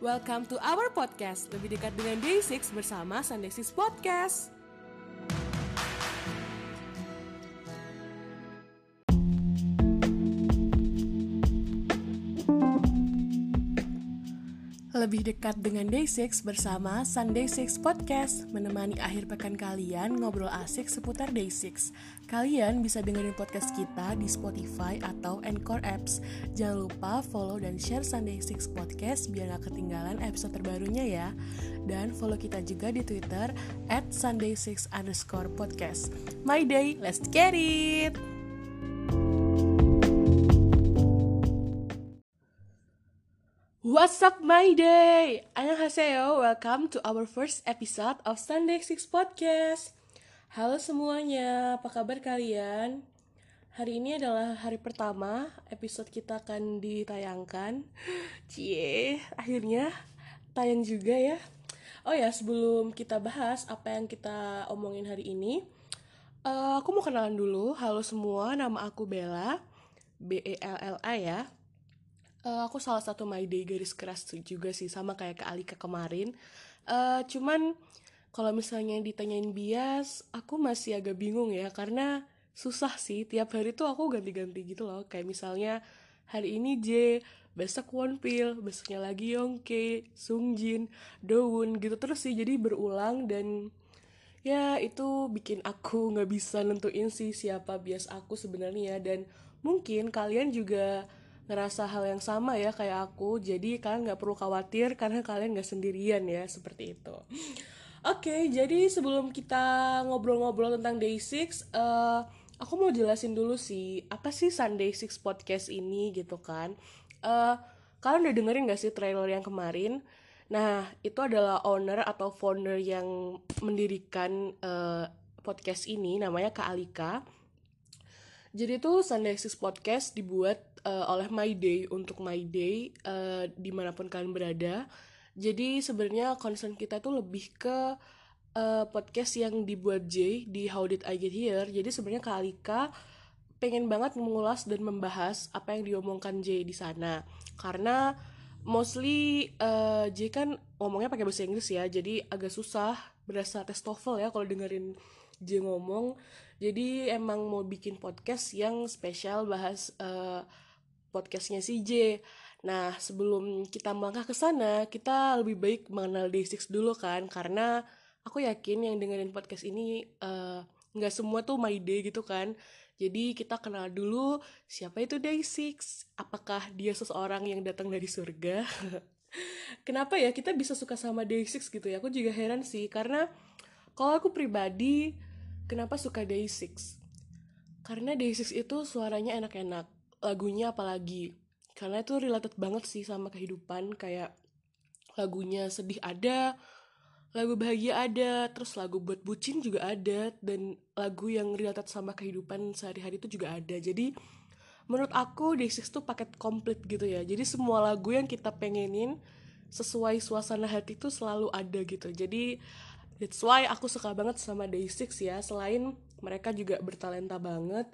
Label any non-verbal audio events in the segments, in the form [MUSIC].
Welcome to our podcast, lebih dekat dengan Day6 bersama Sunday 6 Podcast. Lebih dekat dengan Day6 bersama Sunday 6 Podcast. Menemani akhir pekan kalian ngobrol asik seputar Day6 Kalian bisa dengerin podcast kita di Spotify atau Anchor Apps. Jangan lupa follow dan share Sunday 6 Podcast biar gak ketinggalan episode terbarunya ya. Dan follow kita juga di Twitter at Sunday6 underscore podcast. My day, let's get it! What's up my day? Annyeonghaseyo, welcome to our first episode of Sunday Six Podcast. Halo semuanya, apa kabar kalian? Hari ini adalah hari pertama episode kita akan ditayangkan. [GASPS] Cie, akhirnya tayang juga ya. Oh ya, sebelum kita bahas apa yang kita omongin hari ini uh, Aku mau kenalan dulu, halo semua, nama aku Bella. B-E-L-L-A ya uh, aku salah satu my day garis keras juga sih sama kayak ke Alika kemarin. Uh, cuman kalau misalnya ditanyain bias aku masih agak bingung ya karena susah sih. Tiap hari tuh aku ganti-ganti gitu loh. Kayak misalnya hari ini J besok Wonpil besoknya lagi Yongke Sungjin Dowon gitu terus sih. Jadi berulang dan ya itu bikin aku nggak bisa nentuin sih siapa bias aku sebenarnya. Dan mungkin kalian juga ngerasa hal yang sama ya kayak aku. Jadi kalian nggak perlu khawatir karena kalian nggak sendirian ya seperti itu. Oke jadi sebelum kita ngobrol-ngobrol tentang day six uh, aku mau jelasin dulu sih apa sih Sunday Six podcast ini gitu kan. Uh, kalian udah dengerin gak sih trailer yang kemarin? Nah itu adalah owner atau founder yang mendirikan uh, podcast ini namanya Kak Alika jadi tuh Sunday Six Podcast dibuat uh, oleh My Day untuk My Day uh, di mana pun kalian berada. Jadi sebenarnya concern kita tuh lebih ke uh, podcast yang dibuat Jay di How Did I Get Here. Jadi sebenarnya Kalika pengen banget mengulas dan membahas apa yang diomongkan Jay di sana. Karena mostly uh, Jay kan ngomongnya pakai bahasa Inggris ya, jadi agak susah berasa tes TOEFL ya kalau dengerin Jay ngomong. Jadi emang mau bikin podcast yang spesial bahas uh, podcastnya si J. Nah, sebelum kita melangkah ke sana, kita lebih baik mengenal Day6 dulu kan, karena aku yakin yang dengerin podcast ini uh, nggak semua tuh my day gitu kan. Jadi kita kenal dulu siapa itu Day6, apakah dia seseorang yang datang dari surga? [LAUGHS] Kenapa ya kita bisa suka sama Day6 gitu ya? Aku juga heran sih, karena kalau aku pribadi, kenapa suka Day6? Karena Day6 itu suaranya enak-enak lagunya apalagi. Karena itu related banget sih sama kehidupan kayak lagunya sedih ada lagu bahagia ada terus lagu buat bucin juga ada dan lagu yang related sama kehidupan sehari-hari itu juga ada. Jadi menurut aku Day6 tuh paket komplit gitu ya. Jadi semua lagu yang kita pengenin sesuai suasana hati tuh selalu ada gitu. Jadi that's why aku suka banget sama Day6 ya selain mereka juga bertalenta banget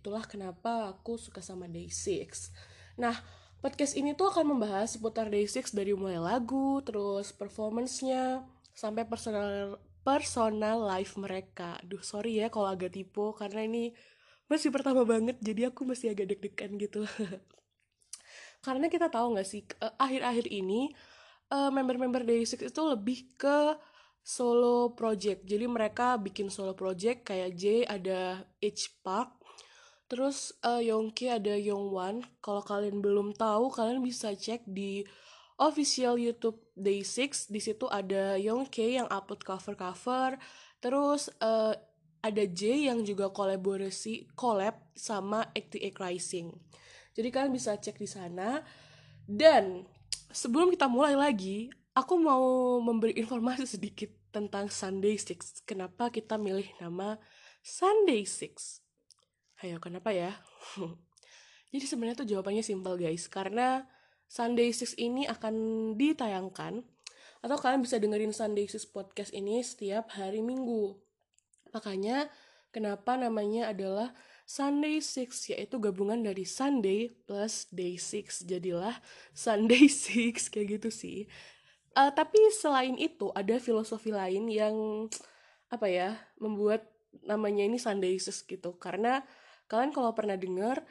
Itulah kenapa aku suka sama Day6. Nah, podcast ini tuh akan membahas seputar Day6 dari mulai lagu, terus performance-nya, sampai personal personal life mereka. Duh, sorry ya kalau agak tipu karena ini masih pertama banget jadi aku masih agak deg-degan gitu. [LAUGHS] karena kita tahu nggak sih eh, akhir-akhir ini uh, member-member Day6 itu lebih ke solo project. Jadi mereka bikin solo project kayak J ada H Park Terus uh, Yongki ada Yongwan. Kalau kalian belum tahu, kalian bisa cek di official YouTube Day6. Di situ ada Yongki yang upload cover-cover. Terus uh, ada J yang juga kolaborasi collab sama 88 Rising. Jadi kalian bisa cek di sana. Dan sebelum kita mulai lagi, aku mau memberi informasi sedikit tentang Sunday Six. Kenapa kita milih nama Sunday Six? Ayo, kenapa ya? [LAUGHS] Jadi sebenarnya tuh jawabannya simpel guys, karena Sunday Six ini akan ditayangkan atau kalian bisa dengerin Sunday Six podcast ini setiap hari Minggu. Makanya kenapa namanya adalah Sunday Six yaitu gabungan dari Sunday plus Day Six jadilah Sunday [LAUGHS] Six kayak gitu sih uh, tapi selain itu ada filosofi lain yang apa ya membuat namanya ini Sunday Six gitu. Karena kalian kalau pernah dengar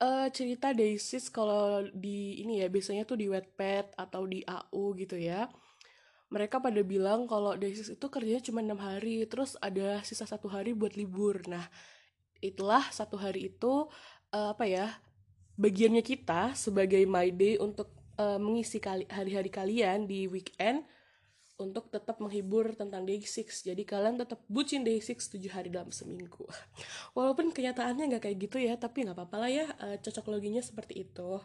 uh, cerita Day6 kalau di ini ya biasanya tuh di Wattpad atau di AU gitu ya. Mereka pada bilang kalau Day6 itu kerjanya cuma enam hari terus ada sisa satu hari buat libur. Nah itulah satu hari itu uh, apa ya bagiannya kita sebagai my day untuk uh, mengisi kali hari-hari kalian di weekend untuk tetap menghibur tentang day 6 jadi kalian tetap bucin day 6 7 hari dalam seminggu. [LAUGHS] Walaupun kenyataannya nggak kayak gitu ya tapi nggak apa-apa lah ya uh, cocok loginya seperti itu.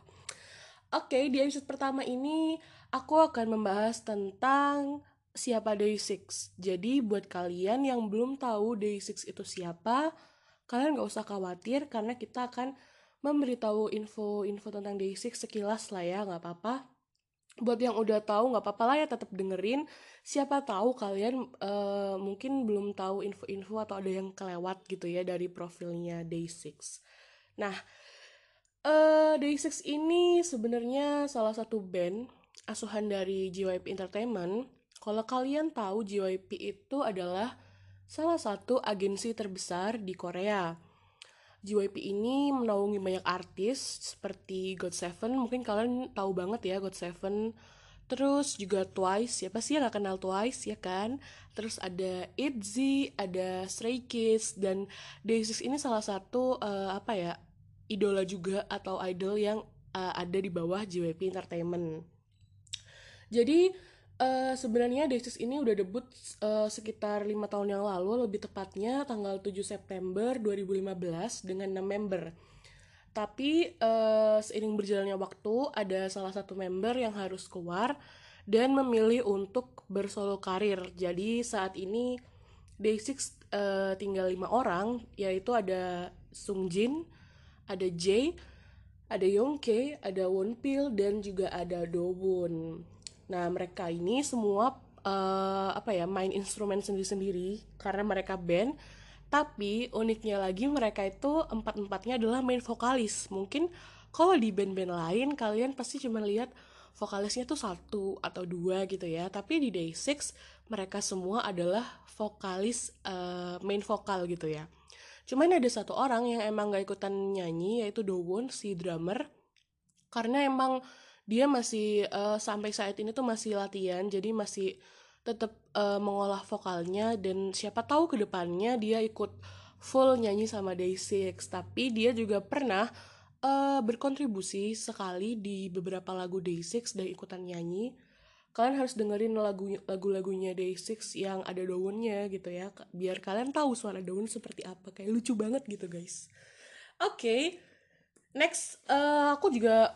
Oke okay, di episode pertama ini aku akan membahas tentang siapa day 6 jadi buat kalian yang belum tahu day 6 itu siapa kalian gak usah khawatir karena kita akan memberitahu info-info tentang Day6 sekilas lah ya, nggak apa-apa. Buat yang udah tahu nggak apa-apa lah ya tetap dengerin. Siapa tahu kalian uh, mungkin belum tahu info-info atau ada yang kelewat gitu ya dari profilnya Day6. Nah, uh, Day6 ini sebenarnya salah satu band asuhan dari JYP Entertainment. Kalau kalian tahu JYP itu adalah salah satu agensi terbesar di Korea. JYP ini menaungi banyak artis seperti GOT7, mungkin kalian tahu banget ya GOT7. Terus juga Twice, siapa sih yang gak kenal Twice ya kan? Terus ada ITZY, ada Stray Kids, dan Day6 ini salah satu uh, apa ya idola juga atau idol yang uh, ada di bawah JYP Entertainment. Jadi Uh, sebenarnya Desis ini udah debut uh, sekitar lima tahun yang lalu, lebih tepatnya tanggal 7 September 2015 dengan 6 member. Tapi uh, seiring berjalannya waktu, ada salah satu member yang harus keluar dan memilih untuk bersolo karir. Jadi saat ini Day6 uh, tinggal lima orang, yaitu ada Sungjin, ada Jae, ada Yongke, ada Wonpil, dan juga ada Dowon. Nah, mereka ini semua uh, apa ya, main instrumen sendiri-sendiri karena mereka band. Tapi uniknya lagi mereka itu empat-empatnya adalah main vokalis. Mungkin kalau di band-band lain kalian pasti cuma lihat vokalisnya tuh satu atau dua gitu ya. Tapi di Day6 mereka semua adalah vokalis uh, main vokal gitu ya. Cuman ada satu orang yang emang gak ikutan nyanyi yaitu Dowon si drummer. Karena emang dia masih uh, sampai saat ini tuh masih latihan jadi masih tetap uh, mengolah vokalnya dan siapa tahu ke depannya dia ikut full nyanyi sama Day6 tapi dia juga pernah uh, berkontribusi sekali di beberapa lagu Day6 dan ikutan nyanyi. Kalian harus dengerin lagu lagu-lagunya Day6 yang ada daunnya gitu ya biar kalian tahu suara daun seperti apa. Kayak lucu banget gitu guys. Oke okay. next uh, aku juga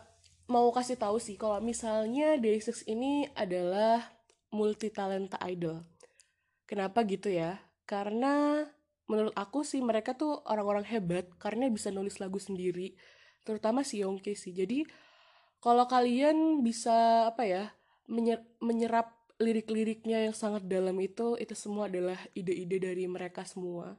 mau kasih tahu sih kalau misalnya Day6 ini adalah multi talenta idol. Kenapa gitu ya? Karena menurut aku sih mereka tuh orang-orang hebat karena bisa nulis lagu sendiri, terutama si Yongke sih. Jadi kalau kalian bisa apa ya menyer menyerap lirik-liriknya yang sangat dalam itu, itu semua adalah ide-ide dari mereka semua.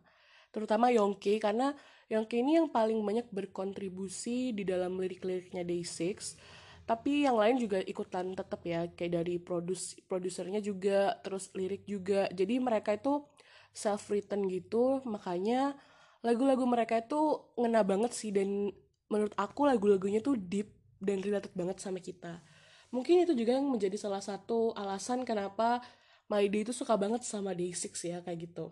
Terutama Yongke karena Yongke ini yang paling banyak berkontribusi di dalam lirik-liriknya Day6 tapi yang lain juga ikutan tetap ya kayak dari produs produsernya juga terus lirik juga. Jadi mereka itu self written gitu. Makanya lagu-lagu mereka itu ngena banget sih. Dan menurut aku lagu-lagunya tuh deep dan related banget sama kita. Mungkin itu juga yang menjadi salah satu alasan kenapa My itu suka banget sama Day6 ya kayak gitu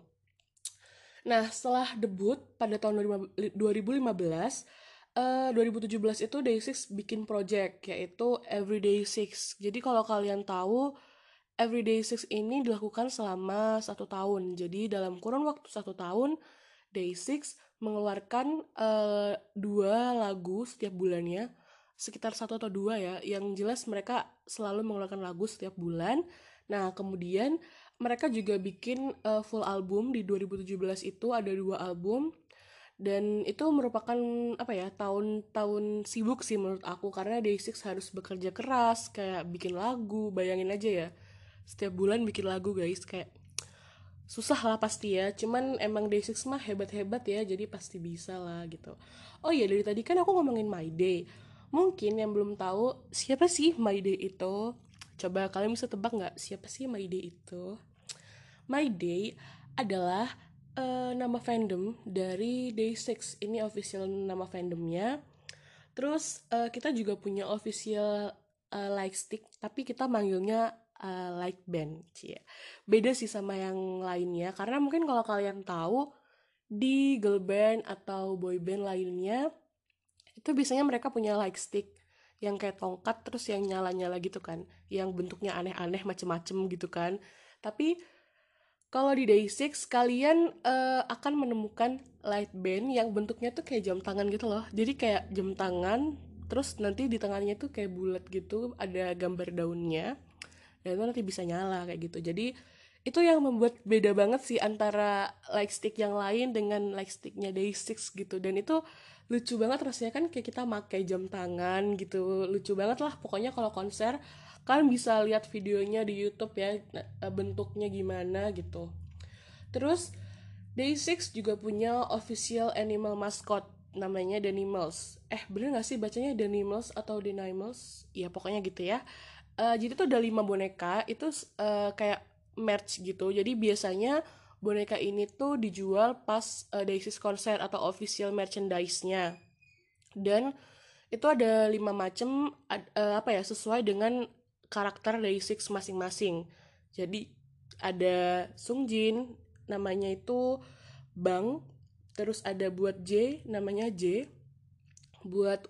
Nah, setelah debut pada tahun 2015, uh, 2017 itu Day6 bikin project yaitu Everyday Six. Jadi kalau kalian tahu Everyday Six ini dilakukan selama satu tahun. Jadi dalam kurun waktu satu tahun Day6 mengeluarkan uh, dua lagu setiap bulannya sekitar satu atau dua ya yang jelas mereka selalu mengeluarkan lagu setiap bulan nah kemudian mereka juga bikin uh, full album. Di 2017 itu ada dua album. Dan itu merupakan apa ya tahun-tahun sibuk sih menurut aku. Karena Day6 harus bekerja keras kayak bikin lagu. Bayangin aja ya setiap bulan bikin lagu guys. Kayak susah lah pasti ya. Cuman emang Day6 mah hebat-hebat ya jadi pasti bisa lah gitu. Oh iya dari tadi kan aku ngomongin My Day. Mungkin yang belum tahu siapa sih My Day itu? Coba kalian bisa tebak nggak siapa sih My Day itu My Day adalah uh, nama fandom dari Day6 ini official nama fandomnya. Terus uh, kita juga punya official uh, like stick tapi kita manggilnya uh, like band cie. Beda sih sama yang lainnya karena mungkin kalau kalian tahu di girl band atau boy band lainnya itu biasanya mereka punya like stick yang kayak tongkat terus yang nyala-nyala gitu kan yang bentuknya aneh-aneh macem-macem gitu kan. Tapi kalau di Day6 kalian uh, akan menemukan light band yang bentuknya tuh kayak jam tangan gitu loh. Jadi kayak jam tangan terus nanti di tengahnya tuh kayak bulat gitu, ada gambar daunnya. Dan itu nanti bisa nyala kayak gitu. Jadi itu yang membuat beda banget sih antara light stick yang lain dengan light sticknya Day6 gitu. Dan itu lucu banget rasanya kan kayak kita pakai jam tangan gitu. Lucu banget lah pokoknya kalau konser kalian bisa lihat videonya di YouTube ya eh, bentuknya gimana gitu. Terus Day6 juga punya official animal mascot namanya Danimals eh bener gak sih bacanya Danimals atau Danimals ya pokoknya gitu ya. Uh, jadi tuh ada lima boneka itu uh, kayak merch gitu. Jadi biasanya boneka ini tuh dijual pas uh, Day6 konser atau official merchandise-nya. Dan itu ada lima macam uh, apa ya sesuai dengan karakter dari Six masing-masing. Jadi ada Sung Jin namanya itu Bang, terus ada buat J namanya J, buat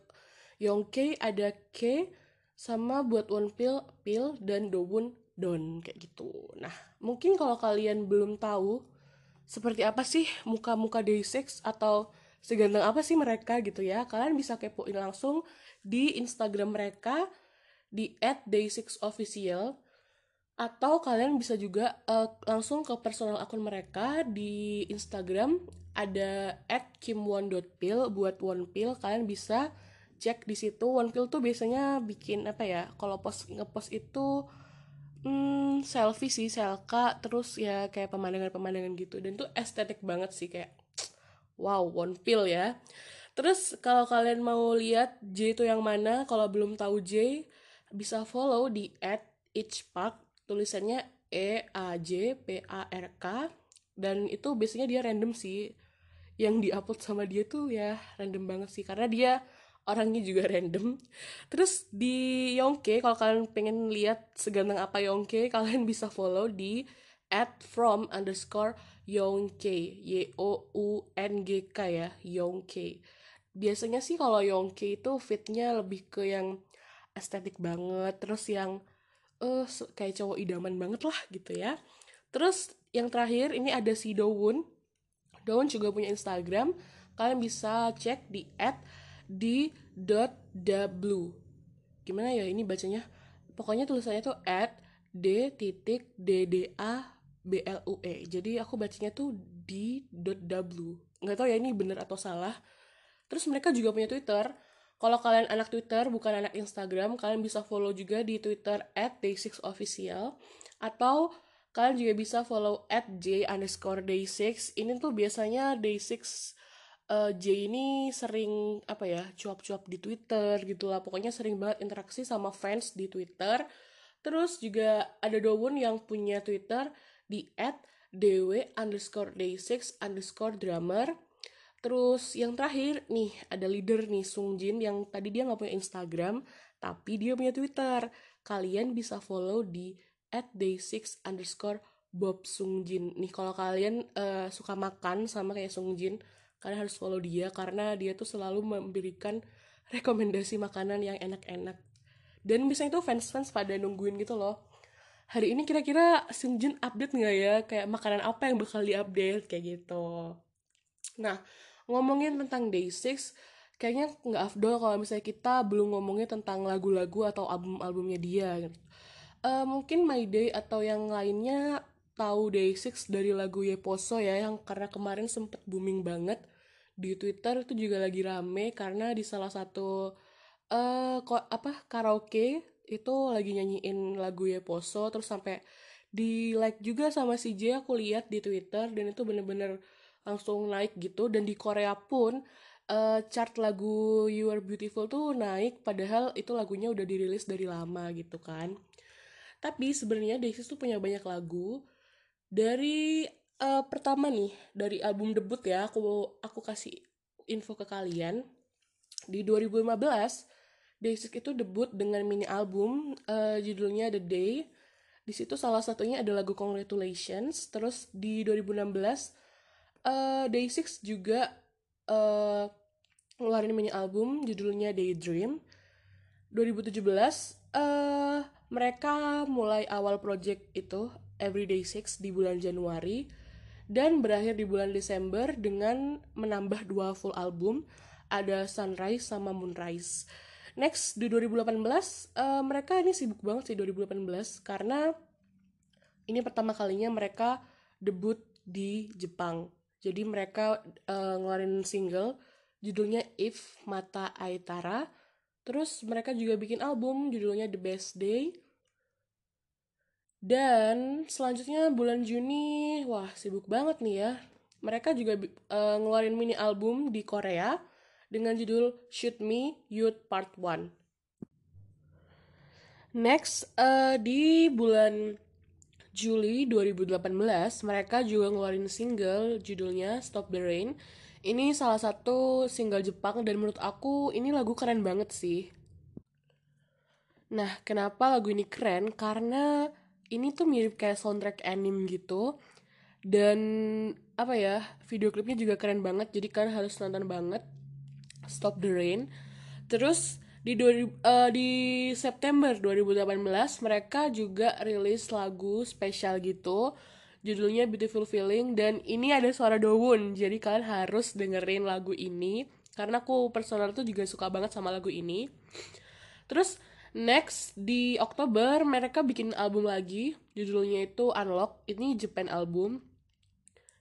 Yongke ada K, sama buat One Pill Pill dan Dowon Don kayak gitu. Nah, mungkin kalau kalian belum tahu seperti apa sih muka-muka Day6 atau seganteng apa sih mereka gitu ya, kalian bisa kepoin langsung di Instagram mereka di @day6official atau kalian bisa juga uh, langsung ke personal akun mereka di Instagram ada @kimwon.pil buat one pill kalian bisa cek di situ. One pill tuh biasanya bikin apa ya kalau post ngepost itu hmm, selfie sih selka terus ya kayak pemandangan-pemandangan gitu. Dan tuh estetik banget sih kayak wow one pill ya. Terus kalau kalian mau lihat J itu yang mana kalau belum tahu J bisa follow di at tulisannya E A J P A R K dan itu biasanya dia random sih. Yang diupload sama dia tuh ya random banget sih karena dia orangnya juga random. Terus di Yongke kalau kalian pengen lihat seganteng apa Yongke [LAUGHS] kalian bisa follow di at from underscore Yongke Y O U N G K ya Yongke. Biasanya sih kalau Yongke itu fitnya lebih ke yang estetik banget terus yang uh, kayak cowok idaman banget lah gitu ya. Terus yang terakhir ini ada si Dowon Dowon juga punya Instagram kalian bisa cek di at di dot w gimana ya ini bacanya? Pokoknya tulisannya tuh at d titik d d a b l u e. Jadi aku bacanya tuh di dot w. Nggak tahu ya ini bener atau salah. Terus mereka juga punya twitter kalau kalian anak Twitter, bukan anak Instagram, kalian bisa follow juga di Twitter at day6official. Atau kalian juga bisa follow at j underscore day6. Ini tuh biasanya day6 uh, J ini sering apa ya cuap-cuap di Twitter gitu lah. Pokoknya sering banget interaksi sama fans di Twitter. Terus juga ada Dowon yang punya Twitter di dw underscore day6 underscore drummer Terus yang terakhir nih ada leader nih Sung Jin yang tadi dia nggak punya Instagram tapi dia punya Twitter. Kalian bisa follow di @day6 underscore Bob Sung Jin. Nih kalau kalian uh, suka makan sama kayak Sung Jin, kalian harus follow dia karena dia tuh selalu memberikan rekomendasi makanan yang enak-enak. Dan biasanya tuh fans-fans pada nungguin gitu loh. Hari ini kira-kira Sung Jin update nggak ya? Kayak makanan apa yang bakal diupdate kayak gitu. Nah, ngomongin tentang Day6 kayaknya nggak afdol kalau misalnya kita belum ngomongin tentang lagu-lagu atau album-albumnya dia gitu. Uh, mungkin My Day atau yang lainnya tahu Day6 dari lagu Yeposo ya yang karena kemarin sempet booming banget di Twitter itu juga lagi rame karena di salah satu uh, kok apa karaoke itu lagi nyanyiin lagu Yeposo terus sampai di like juga sama si J aku lihat di Twitter dan itu bener-bener langsung naik gitu. Dan di Korea pun uh, chart lagu You Are Beautiful tuh naik padahal itu lagunya udah dirilis dari lama gitu kan. Tapi sebenarnya Day6 tuh punya banyak lagu. Dari uh, pertama nih dari album debut ya aku aku kasih info ke kalian. Di 2015 Day6 itu debut dengan mini album uh, judulnya The Day. Di situ salah satunya ada lagu Congratulations. Terus di 2016 uh, Day6 juga uh, ngeluarin mini album judulnya Daydream. 2017 uh, mereka mulai awal project itu Everyday Six di bulan Januari dan berakhir di bulan Desember dengan menambah dua full album ada Sunrise sama Moonrise. Next di 2018 uh, mereka ini sibuk banget sih 2018 karena ini pertama kalinya mereka debut di Jepang. Jadi mereka uh, ngeluarin single judulnya If Mata Aitara. Terus mereka juga bikin album judulnya The Best Day. Dan selanjutnya bulan Juni, wah sibuk banget nih ya. Mereka juga uh, ngeluarin mini album di Korea dengan judul Shoot Me Youth Part 1. Next, uh, di bulan Juli 2018, mereka juga ngeluarin single judulnya Stop the Rain. Ini salah satu single Jepang dan menurut aku ini lagu keren banget sih. Nah, kenapa lagu ini keren? Karena ini tuh mirip kayak soundtrack anime gitu. Dan apa ya, video klipnya juga keren banget, jadi kalian harus nonton banget. Stop the Rain. Terus di uh, di September 2018 mereka juga rilis lagu spesial gitu. Judulnya Beautiful Feeling dan ini ada suara Dowon jadi kalian harus dengerin lagu ini karena aku personal tuh juga suka banget sama lagu ini. Terus next di Oktober mereka bikin album lagi. Judulnya itu Unlock ini Japan album.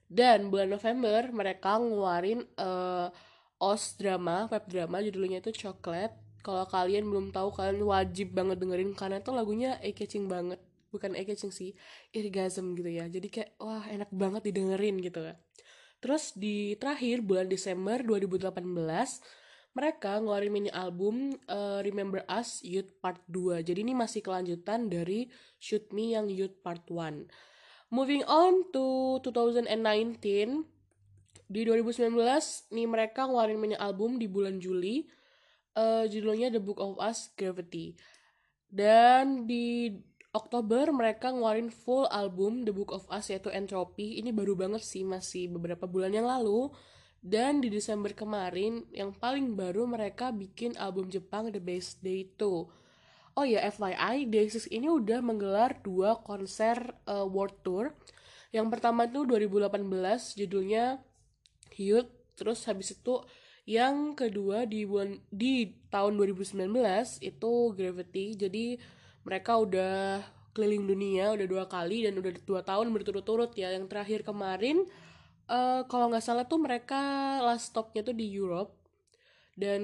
Dan bulan November mereka ngeluarin uh, OS drama, web drama judulnya itu Chocolate. Kalau kalian belum tahu kalian wajib banget dengerin karena itu lagunya eye-catching banget. Bukan eye-catching sih, irgasm gitu ya. Jadi kayak wah enak banget didengerin gitu ya. Terus di terakhir bulan Desember 2018 mereka ngeluarin mini album uh, Remember Us Youth Part 2. Jadi ini masih kelanjutan dari Shoot Me yang Youth Part 1. Moving on to 2019, di 2019 nih mereka ngeluarin mini album di bulan Juli uh, judulnya The Book of Us Gravity. Dan di Oktober mereka ngeluarin full album The Book of Us yaitu Entropy. Ini baru banget sih masih beberapa bulan yang lalu. Dan di Desember kemarin yang paling baru mereka bikin album Jepang The Best Day 2 Oh ya FYI, Day6 ini udah menggelar dua konser uh, world tour. Yang pertama tuh 2018 judulnya Youth terus habis itu yang kedua di bulan di tahun 2019 itu Gravity. Jadi mereka udah keliling dunia udah dua kali dan udah dua tahun berturut-turut ya. Yang terakhir kemarin uh, kalau nggak salah tuh mereka last stopnya tuh di Europe. Dan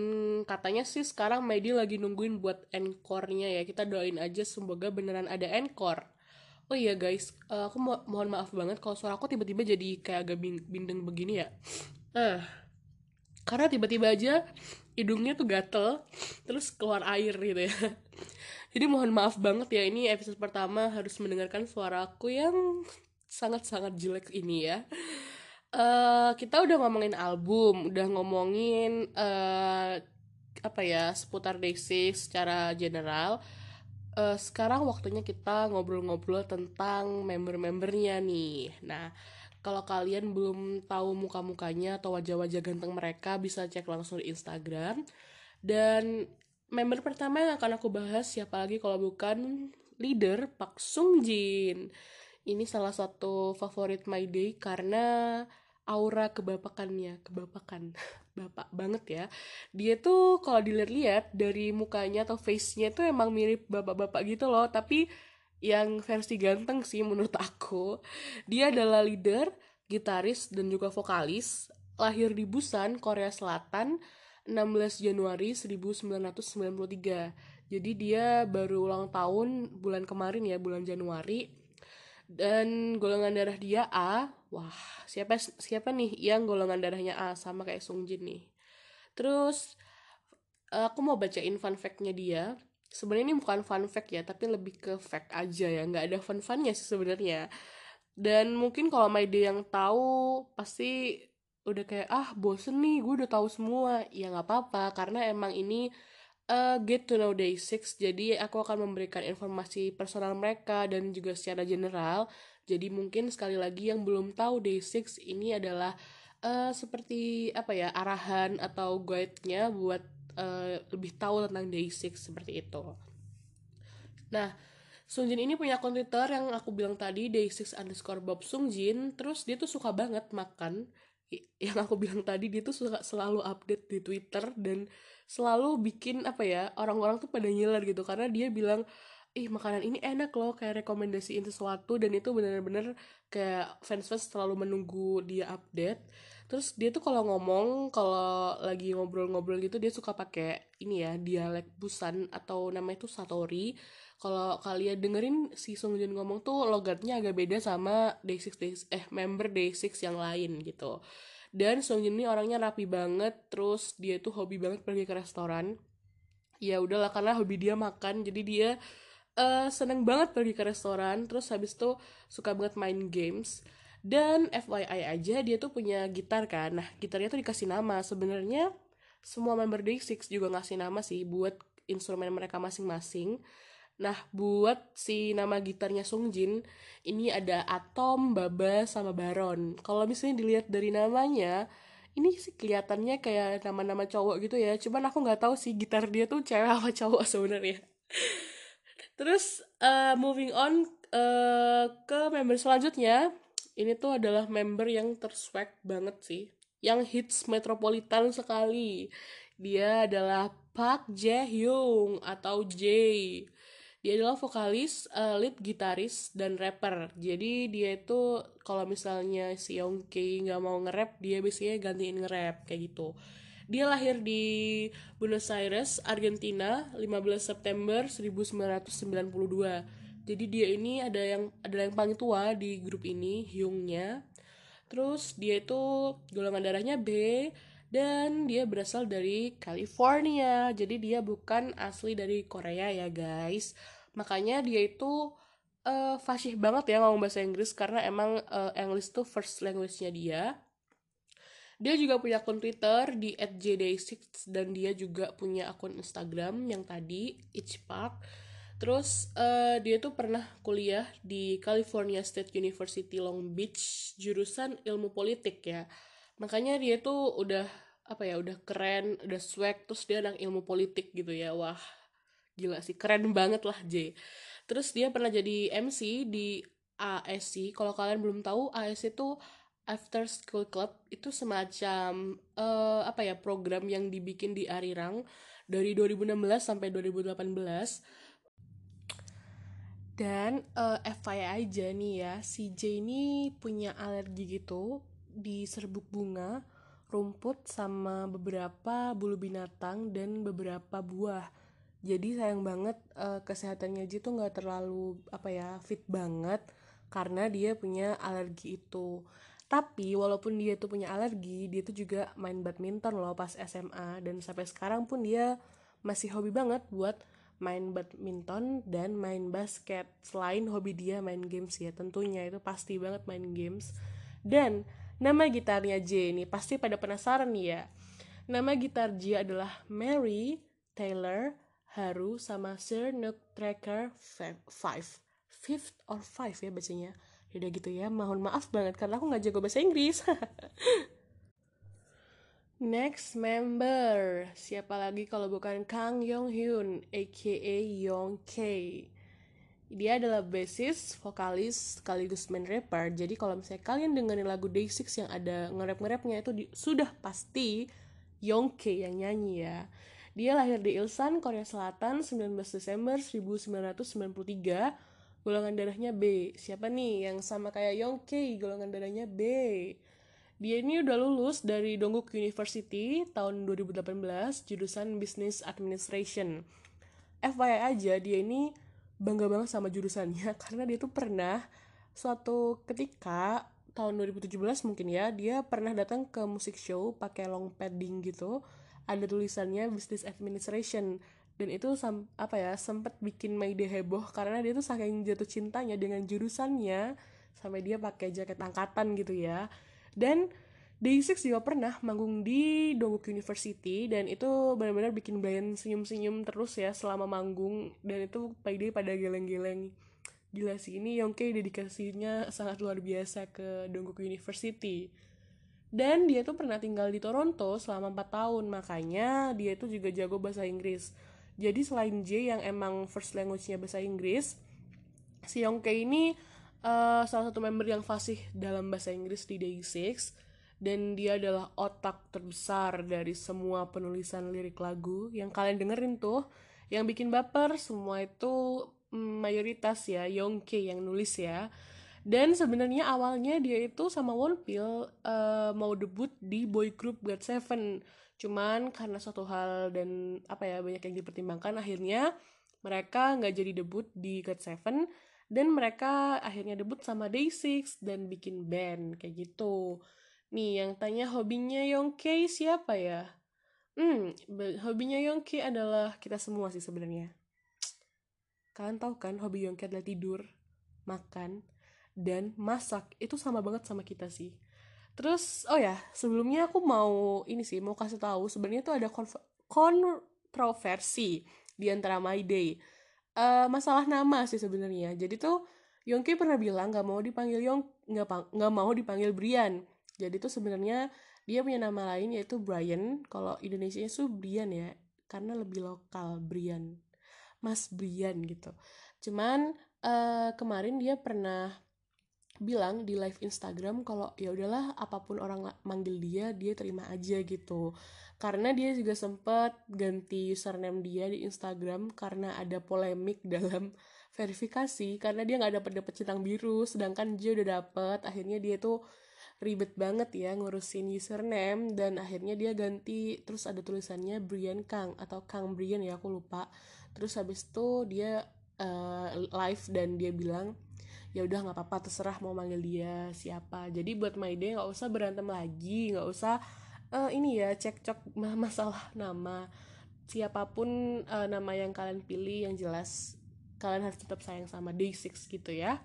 katanya sih sekarang Medi lagi nungguin buat encore-nya ya. Kita doain aja semoga beneran ada encore. Oh iya guys. Uh, aku mo mohon maaf banget kalau suara aku tiba-tiba jadi kayak agak bindeng begini ya. Ah karena tiba-tiba aja hidungnya tuh gatel terus keluar air gitu ya. [LAUGHS] Jadi mohon maaf banget ya ini episode pertama harus mendengarkan suara aku yang sangat-sangat jelek ini ya. Uh, kita udah ngomongin album udah ngomongin uh, apa ya seputar Day6 secara general. Uh, sekarang waktunya kita ngobrol-ngobrol tentang member-membernya nih. Nah, kalau kalian belum tahu muka-mukanya atau wajah-wajah ganteng mereka, bisa cek langsung di Instagram. Dan member pertama yang akan aku bahas siapa lagi kalau bukan leader Pak Sung Jin. Ini salah satu favorit My Day karena aura kebapakannya, kebapakan. [LAUGHS] bapak banget ya dia tuh kalau dilihat-lihat dari mukanya atau face-nya tuh emang mirip bapak-bapak gitu loh tapi yang versi ganteng sih menurut aku. Dia adalah leader gitaris dan juga vokalis. Lahir di Busan Korea Selatan 16 Januari 1993 jadi dia baru ulang tahun bulan kemarin ya bulan Januari. Dan golongan darah dia A. Wah siapa siapa nih yang golongan darahnya A sama kayak Sungjin nih? Terus aku mau bacain fun fact-nya dia sebenarnya ini bukan fun fact ya tapi lebih ke fact aja ya. Nggak ada fun funnya sih sebenarnya. Dan mungkin kalau My Day yang tahu pasti udah kayak ah bosen nih gue udah tahu semua. Ya nggak apa-apa karena emang ini uh, get to know day six. Jadi aku akan memberikan informasi personal mereka dan juga secara general. Jadi mungkin sekali lagi yang belum tahu day six ini adalah uh, seperti apa ya arahan atau guide-nya buat uh, lebih tahu tentang day six seperti itu. Nah Sungjin ini punya akun Twitter yang aku bilang tadi day6 underscore Bob Sungjin. Terus dia tuh suka banget makan. Yang aku bilang tadi dia tuh suka selalu update di Twitter dan selalu bikin apa ya orang-orang tuh pada nyiler gitu. Karena dia bilang ih makanan ini enak loh kayak rekomendasiin sesuatu. Dan itu bener-bener kayak fans-fans selalu menunggu dia update terus dia tuh kalau ngomong kalau lagi ngobrol-ngobrol gitu dia suka pakai ini ya dialek Busan atau namanya itu Satori. Kalau kalian dengerin si Sung Jun ngomong tuh logatnya agak beda sama Day6 Day eh member Day6 yang lain gitu. Dan Sung Jun ini orangnya rapi banget terus dia tuh hobi banget pergi ke restoran. Ya udahlah karena hobi dia makan jadi dia uh, seneng banget pergi ke restoran. Terus habis itu suka banget main games dan FYI aja dia tuh punya gitar kan nah gitarnya tuh dikasih nama sebenarnya semua member Day6 juga ngasih nama sih buat instrumen mereka masing-masing Nah, buat si nama gitarnya Sungjin, ini ada Atom, Baba, sama Baron. Kalau misalnya dilihat dari namanya, ini sih kelihatannya kayak nama-nama cowok gitu ya. Cuman aku nggak tahu sih gitar dia tuh cewek apa cowok sebenarnya. Terus uh, moving on uh, ke member selanjutnya, ini tuh adalah member yang terswag banget sih yang hits metropolitan sekali dia adalah Park Jae Hyung atau Jay dia adalah vokalis, uh, lead gitaris dan rapper. Jadi dia itu kalau misalnya si Yongki nggak mau nge-rap, dia biasanya gantiin nge-rap kayak gitu. Dia lahir di Buenos Aires, Argentina, 15 September 1992 jadi dia ini ada yang ada yang paling tua di grup ini Hyungnya. Terus dia itu golongan darahnya B dan dia berasal dari California. Jadi dia bukan asli dari Korea ya guys. Makanya dia itu uh, fasih banget ya ngomong bahasa Inggris karena emang uh, English tuh first language-nya dia. Dia juga punya akun Twitter di @jday6 dan dia juga punya akun Instagram yang tadi Itch Park Terus uh, dia tuh pernah kuliah di California State University Long Beach jurusan ilmu politik ya. Makanya dia tuh udah apa ya udah keren, udah swag terus dia anak ilmu politik gitu ya. Wah, gila sih keren banget lah J. Terus dia pernah jadi MC di ASC. Kalau kalian belum tahu, ASC itu After School Club itu semacam uh, apa ya program yang dibikin di Arirang dari 2016 sampai 2018 dan uh, eh, FYI aja nih ya, si J ini punya alergi gitu di serbuk bunga, rumput sama beberapa bulu binatang dan beberapa buah. Jadi sayang banget uh, kesehatannya J tuh nggak terlalu apa ya fit banget karena dia punya alergi itu. Tapi walaupun dia tuh punya alergi, dia tuh juga main badminton loh pas SMA dan sampai sekarang pun dia masih hobi banget buat main badminton dan main basket. Selain hobi dia main games ya tentunya itu pasti banget main games. Dan nama gitarnya J ini pasti pada penasaran nih ya. Nama gitar J adalah Mary Taylor Haru sama Sir Nutcracker 5 fifth or five ya bacanya. Udah gitu ya mohon maaf banget karena aku nggak jago bahasa Inggris [LAUGHS] Next member, siapa lagi kalau bukan Kang Yong Hyun, aka Yong K. Dia adalah bassist, vokalis, sekaligus main rapper. Jadi kalau misalnya kalian dengerin lagu Day6 yang ada nge-rap-nge-rapnya itu di, sudah pasti Yong K yang nyanyi ya. Dia lahir di Ilsan, Korea Selatan 19 Desember 1993. Golongan darahnya B. Siapa nih yang sama kayak Yong K, golongan darahnya B? Dia ini udah lulus dari Dongguk University tahun 2018 jurusan Business Administration. FYI aja dia ini bangga banget sama jurusannya [LAUGHS] karena dia tuh pernah suatu ketika tahun 2017 mungkin ya dia pernah datang ke musik show pakai long padding gitu. Ada tulisannya business administration. Dan itu apa ya sempat bikin Maide heboh karena dia tuh saking jatuh cintanya dengan jurusannya sampai dia pakai jaket angkatan gitu ya dan Day6 juga pernah manggung di Dongguk University dan itu benar-benar bikin Brian senyum-senyum terus ya selama manggung. Dan itu Day pada geleng-geleng. Gila sih ini Yongke dedikasinya sangat luar biasa ke Dongguk University. Dan dia tuh pernah tinggal di Toronto selama 4 tahun makanya dia itu juga jago bahasa Inggris. Jadi selain J yang emang first language-nya bahasa Inggris si Yongke ini uh, salah satu member yang fasih dalam bahasa Inggris di Day6 dan dia adalah otak terbesar dari semua penulisan lirik lagu yang kalian dengerin tuh yang bikin baper semua itu mm, mayoritas ya Yongke yang nulis ya. Dan sebenarnya awalnya dia itu sama Wonpil uh, mau debut di boy group God Seven. Cuman karena suatu hal dan apa ya banyak yang dipertimbangkan akhirnya mereka nggak jadi debut di God Seven dan mereka akhirnya debut sama Day6 dan bikin band kayak gitu Nih, yang tanya hobinya Yongke siapa ya? Hmm, hobinya Yongke adalah kita semua sih sebenarnya. Kalian tahu kan hobi Yongke adalah tidur, makan, dan masak. Itu sama banget sama kita sih. Terus, oh ya, sebelumnya aku mau ini sih, mau kasih tahu sebenarnya tuh ada kontroversi di antara My Day. Uh, masalah nama sih sebenarnya. Jadi tuh Yongke pernah bilang nggak mau dipanggil Yong, nggak nggak mau dipanggil Brian. Jadi tuh sebenarnya dia punya nama lain yaitu Brian. Kalau Indonesia itu Brian ya karena lebih lokal Brian. Mas Brian gitu. Cuman uh, kemarin dia pernah bilang di live Instagram kalau ya udahlah apa pun orang manggil dia dia terima aja gitu. Karena dia juga sempat ganti username dia di Instagram karena ada polemik [LAUGHS] dalam verifikasi karena dia nggak dapat dapat centang biru sedangkan dia udah dapet akhirnya dia tuh ribet banget ya ngurusin username dan akhirnya dia ganti terus ada tulisannya Brian Kang atau Kang Brian ya aku lupa. Terus habis itu dia uh, live dan dia bilang ya udah nggak apa-apa terserah mau manggil dia siapa. Jadi buat my day nggak usah berantem lagi nggak usah uh, ini ya cekcok [LAUGHS] masalah nama. Siapa pun uh, nama yang kalian pilih yang jelas kalian harus tetap sayang sama Day6 gitu ya.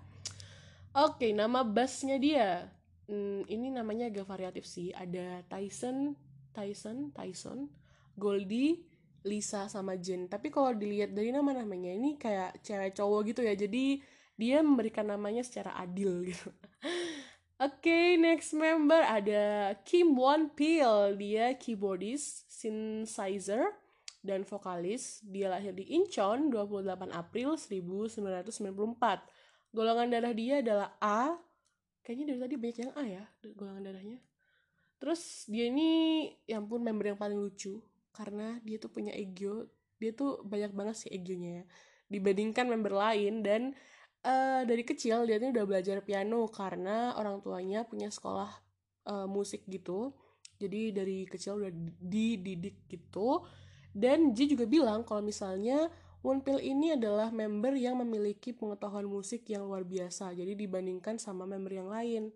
Oke, nama bassnya dia. Hmm, ini namanya agak variatif sih. Ada Tyson Tyson Tyson Goldie Lisa sama Jen tapi kalau dilihat dari nama-namanya ini kayak cewek cowok gitu ya. Jadi dia memberikan namanya secara adil gitu [LAUGHS] Oke, okay, next member ada Kim Won Pil. Dia keyboardist, synthesizer, dan vokalis. Dia lahir di Incheon 28 April 1994. Golongan darah dia adalah A, kayaknya dari tadi banyak yang A ya golongan darahnya terus dia ini yang pun member yang paling lucu karena dia tuh punya ego dia tuh banyak banget sih egonya ya dibandingkan member lain dan uh, dari kecil dia tuh udah belajar piano karena orang tuanya punya sekolah uh, musik gitu jadi dari kecil udah dididik gitu dan Ji juga bilang kalau misalnya Wonpil ini adalah member yang memiliki pengetahuan musik yang luar biasa, jadi dibandingkan sama member yang lain.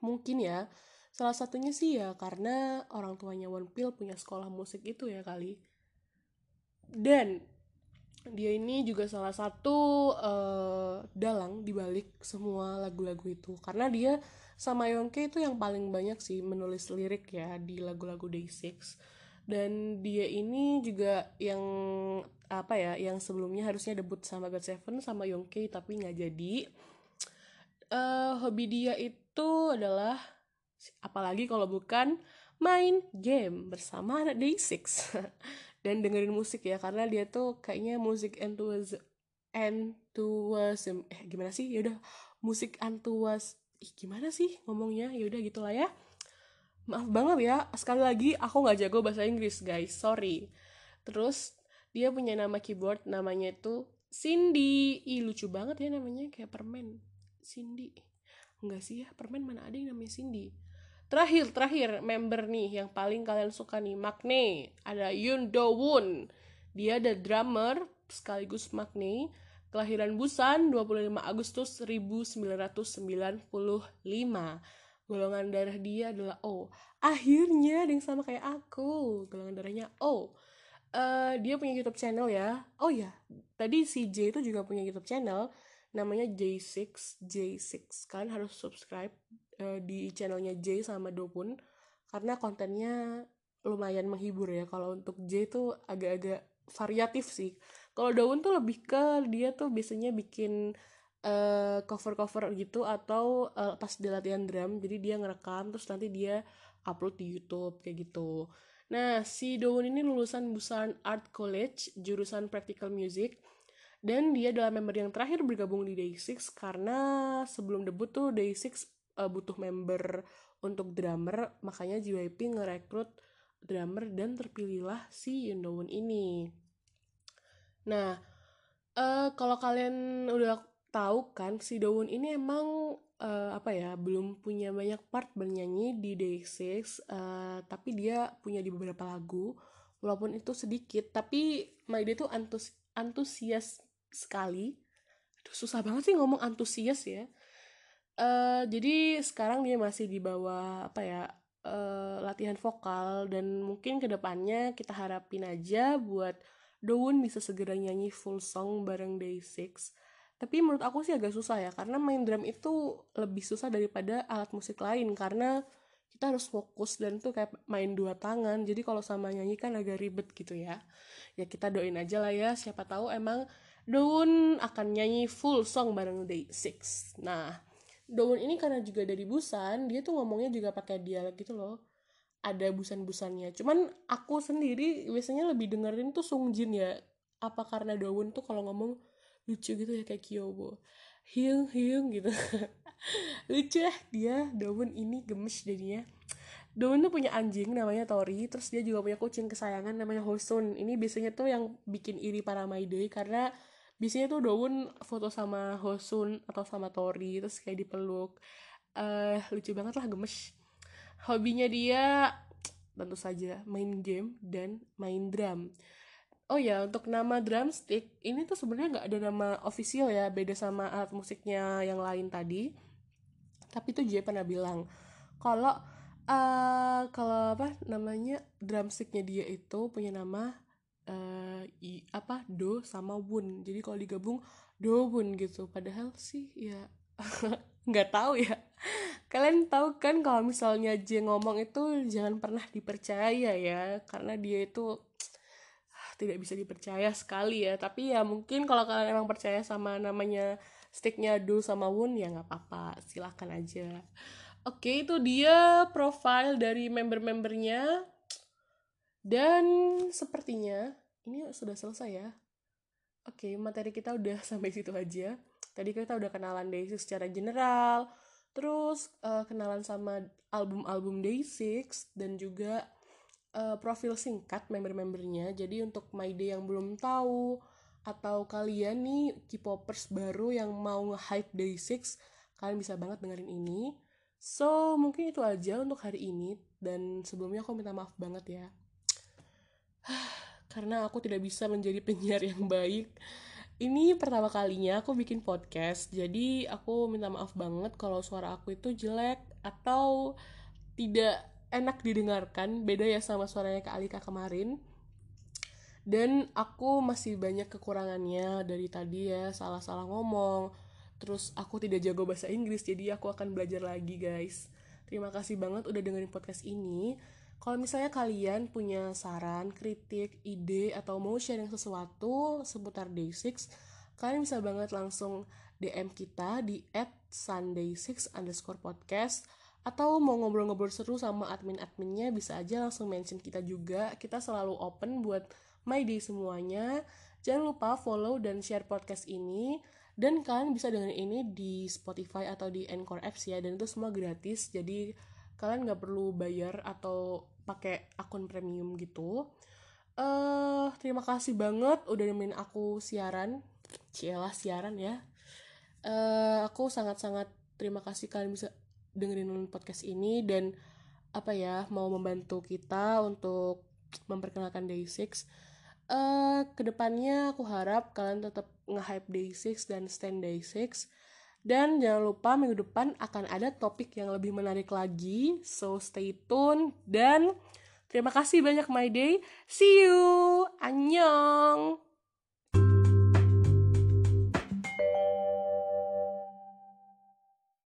Mungkin ya, salah satunya sih ya karena orang tuanya Wonpil punya sekolah musik itu ya kali. Dan dia ini juga salah satu uh, dalang dibalik semua lagu-lagu itu. Karena dia sama Yongke itu yang paling banyak sih menulis lirik ya di lagu-lagu Day6 dan dia ini juga yang apa ya yang sebelumnya harusnya debut sama God Seven sama Yongke tapi nggak jadi. Uh, hobi dia itu adalah apalagi kalau bukan main game bersama anak Day6 [LAUGHS] dan dengerin musik ya karena dia tuh kayaknya musik enthusiasm enthusiasm eh gimana sih? Ya udah musik antuas ih gimana sih ngomongnya? Ya udah gitulah ya. Maaf banget ya sekali lagi aku nggak jago bahasa Inggris guys. Sorry. Terus dia punya nama keyboard namanya itu Cindy. Ih lucu banget ya namanya kayak permen. Cindy. Enggak sih ya permen mana ada yang namanya Cindy terakhir terakhir member nih yang paling kalian suka nih Magne ada Yoon Do Woon dia ada drummer sekaligus Magne Kelahiran Busan 25 Agustus 1995. Golongan darah dia adalah O. Akhirnya ada yang sama kayak aku. Golongan darahnya O. Uh, dia punya YouTube channel ya. Oh ya, tadi si J itu juga punya YouTube channel namanya J6 J6. Kalian harus subscribe uh, di channelnya J sama Dopun karena kontennya lumayan menghibur ya. Kalau untuk J itu agak-agak variatif sih kalau daun tuh lebih ke dia tuh biasanya bikin uh, cover-cover gitu atau uh, pas dia latihan drum jadi dia ngerekam terus nanti dia upload di YouTube kayak gitu nah si daun ini lulusan Busan Art College jurusan Practical Music dan dia adalah member yang terakhir bergabung di Day6 karena sebelum debut tuh Day6 uh, butuh member untuk drummer makanya JYP ngerekrut drummer dan terpilihlah si Yundown ini. Nah, uh, kalau kalian udah tahu kan si Daun ini emang uh, apa ya belum punya banyak part bernyanyi di Day6 uh, tapi dia punya di beberapa lagu walaupun itu sedikit tapi Day tuh antus antusias sekali. Aduh, susah banget sih ngomong antusias ya uh, jadi sekarang dia masih di bawah apa ya uh, latihan vokal dan mungkin ke depannya kita harapin aja buat Dowon bisa segera nyanyi full song bareng Day6 tapi menurut aku sih agak susah ya karena main drum itu lebih susah daripada alat musik lain karena kita harus fokus dan tuh kayak main dua tangan. Jadi kalau sama nyanyi kan agak ribet gitu ya. Ya kita doain aja lah ya siapa tahu emang Daun akan nyanyi full song bareng Day6 nah Daun ini karena juga dari Busan dia tuh ngomongnya juga pakai dialek gitu loh. Ada busan-busannya. Cuman aku sendiri biasanya lebih dengerin tuh Sung Jin ya. Apa karena Daun tuh kalau ngomong lucu gitu ya kayak Kyobo. Hiung hiung gitu. [LAUGHS] Lucu lah dia Daun ini gemes jadinya. Daun tuh punya anjing namanya Tori terus dia juga punya kucing kesayangan namanya Hosun. Ini biasanya tuh yang bikin iri para Maidoi karena biasanya tuh Daun foto sama Hosun atau sama Tori terus kayak dipeluk. Uh, lucu banget lah gemes. Hobinya dia tentu saja main game dan main drum. Oh ya untuk nama drumstick ini tuh sebenarnya nggak ada nama official ya beda sama alat musiknya yang lain tadi. Tapi tuh J pernah bilang kalau uh, kalau apa namanya drumsticknya dia itu punya nama uh, i, apa do sama wun. Jadi kalau digabung do wun gitu. Padahal sih ya [LAUGHS] nggak tahu ya. Kalian tahu kan kalau misalnya J ngomong itu jangan pernah dipercaya ya. Karena dia itu ah, tidak bisa dipercaya sekali ya. Tapi ya mungkin kalau kalian emang percaya sama namanya sticknya Do sama Wun ya nggak apa-apa. Silahkan aja. Oke itu dia profile dari member-membernya dan sepertinya ini sudah selesai ya. Oke materi kita udah [LAUGHS] sampai situ aja. Tadi kita udah kenalan Daisy secara general terus uh, kenalan sama album-album Day6 dan juga uh, profil singkat member-membernya. Jadi untuk My Day yang belum tahu atau kalian nih K-popers baru yang mau nge-hype Day6 kalian bisa banget dengerin ini. So mungkin itu aja untuk hari ini. Dan sebelumnya aku minta maaf banget ya karena aku tidak bisa menjadi penyiar yang baik ini pertama kalinya aku bikin podcast, jadi aku minta maaf banget kalau suara aku itu jelek atau tidak enak didengarkan, beda ya sama suaranya Kak Alika kemarin. Dan aku masih banyak kekurangannya dari tadi ya, salah-salah ngomong. Terus aku tidak jago bahasa Inggris, jadi aku akan belajar lagi guys. Terima kasih banget udah dengerin podcast ini. Kalau misalnya kalian punya saran, kritik, ide, atau mau sharing sesuatu seputar Day6, kalian bisa banget langsung DM kita di at sunday6 underscore podcast atau mau ngobrol-ngobrol seru sama admin-adminnya bisa aja langsung mention kita juga. Kita selalu open buat my day semuanya. Jangan lupa follow dan share podcast ini. Dan kalian bisa dengerin ini di Spotify atau di Anchor Apps ya dan itu semua gratis. Jadi kalian nggak perlu bayar atau pakai akun premium gitu. Eh uh, terima kasih banget udah nemenin aku siaran. Cielah siaran ya. Uh, aku sangat-sangat terima kasih kalian bisa dengerin podcast ini dan apa ya mau membantu kita untuk memperkenalkan Day6 uh, ke depannya aku harap kalian tetap nge-hype day 6 dan stand day 6 dan jangan lupa minggu depan akan ada topik yang lebih menarik lagi. So stay tune dan terima kasih banyak my day. See you. Annyeong.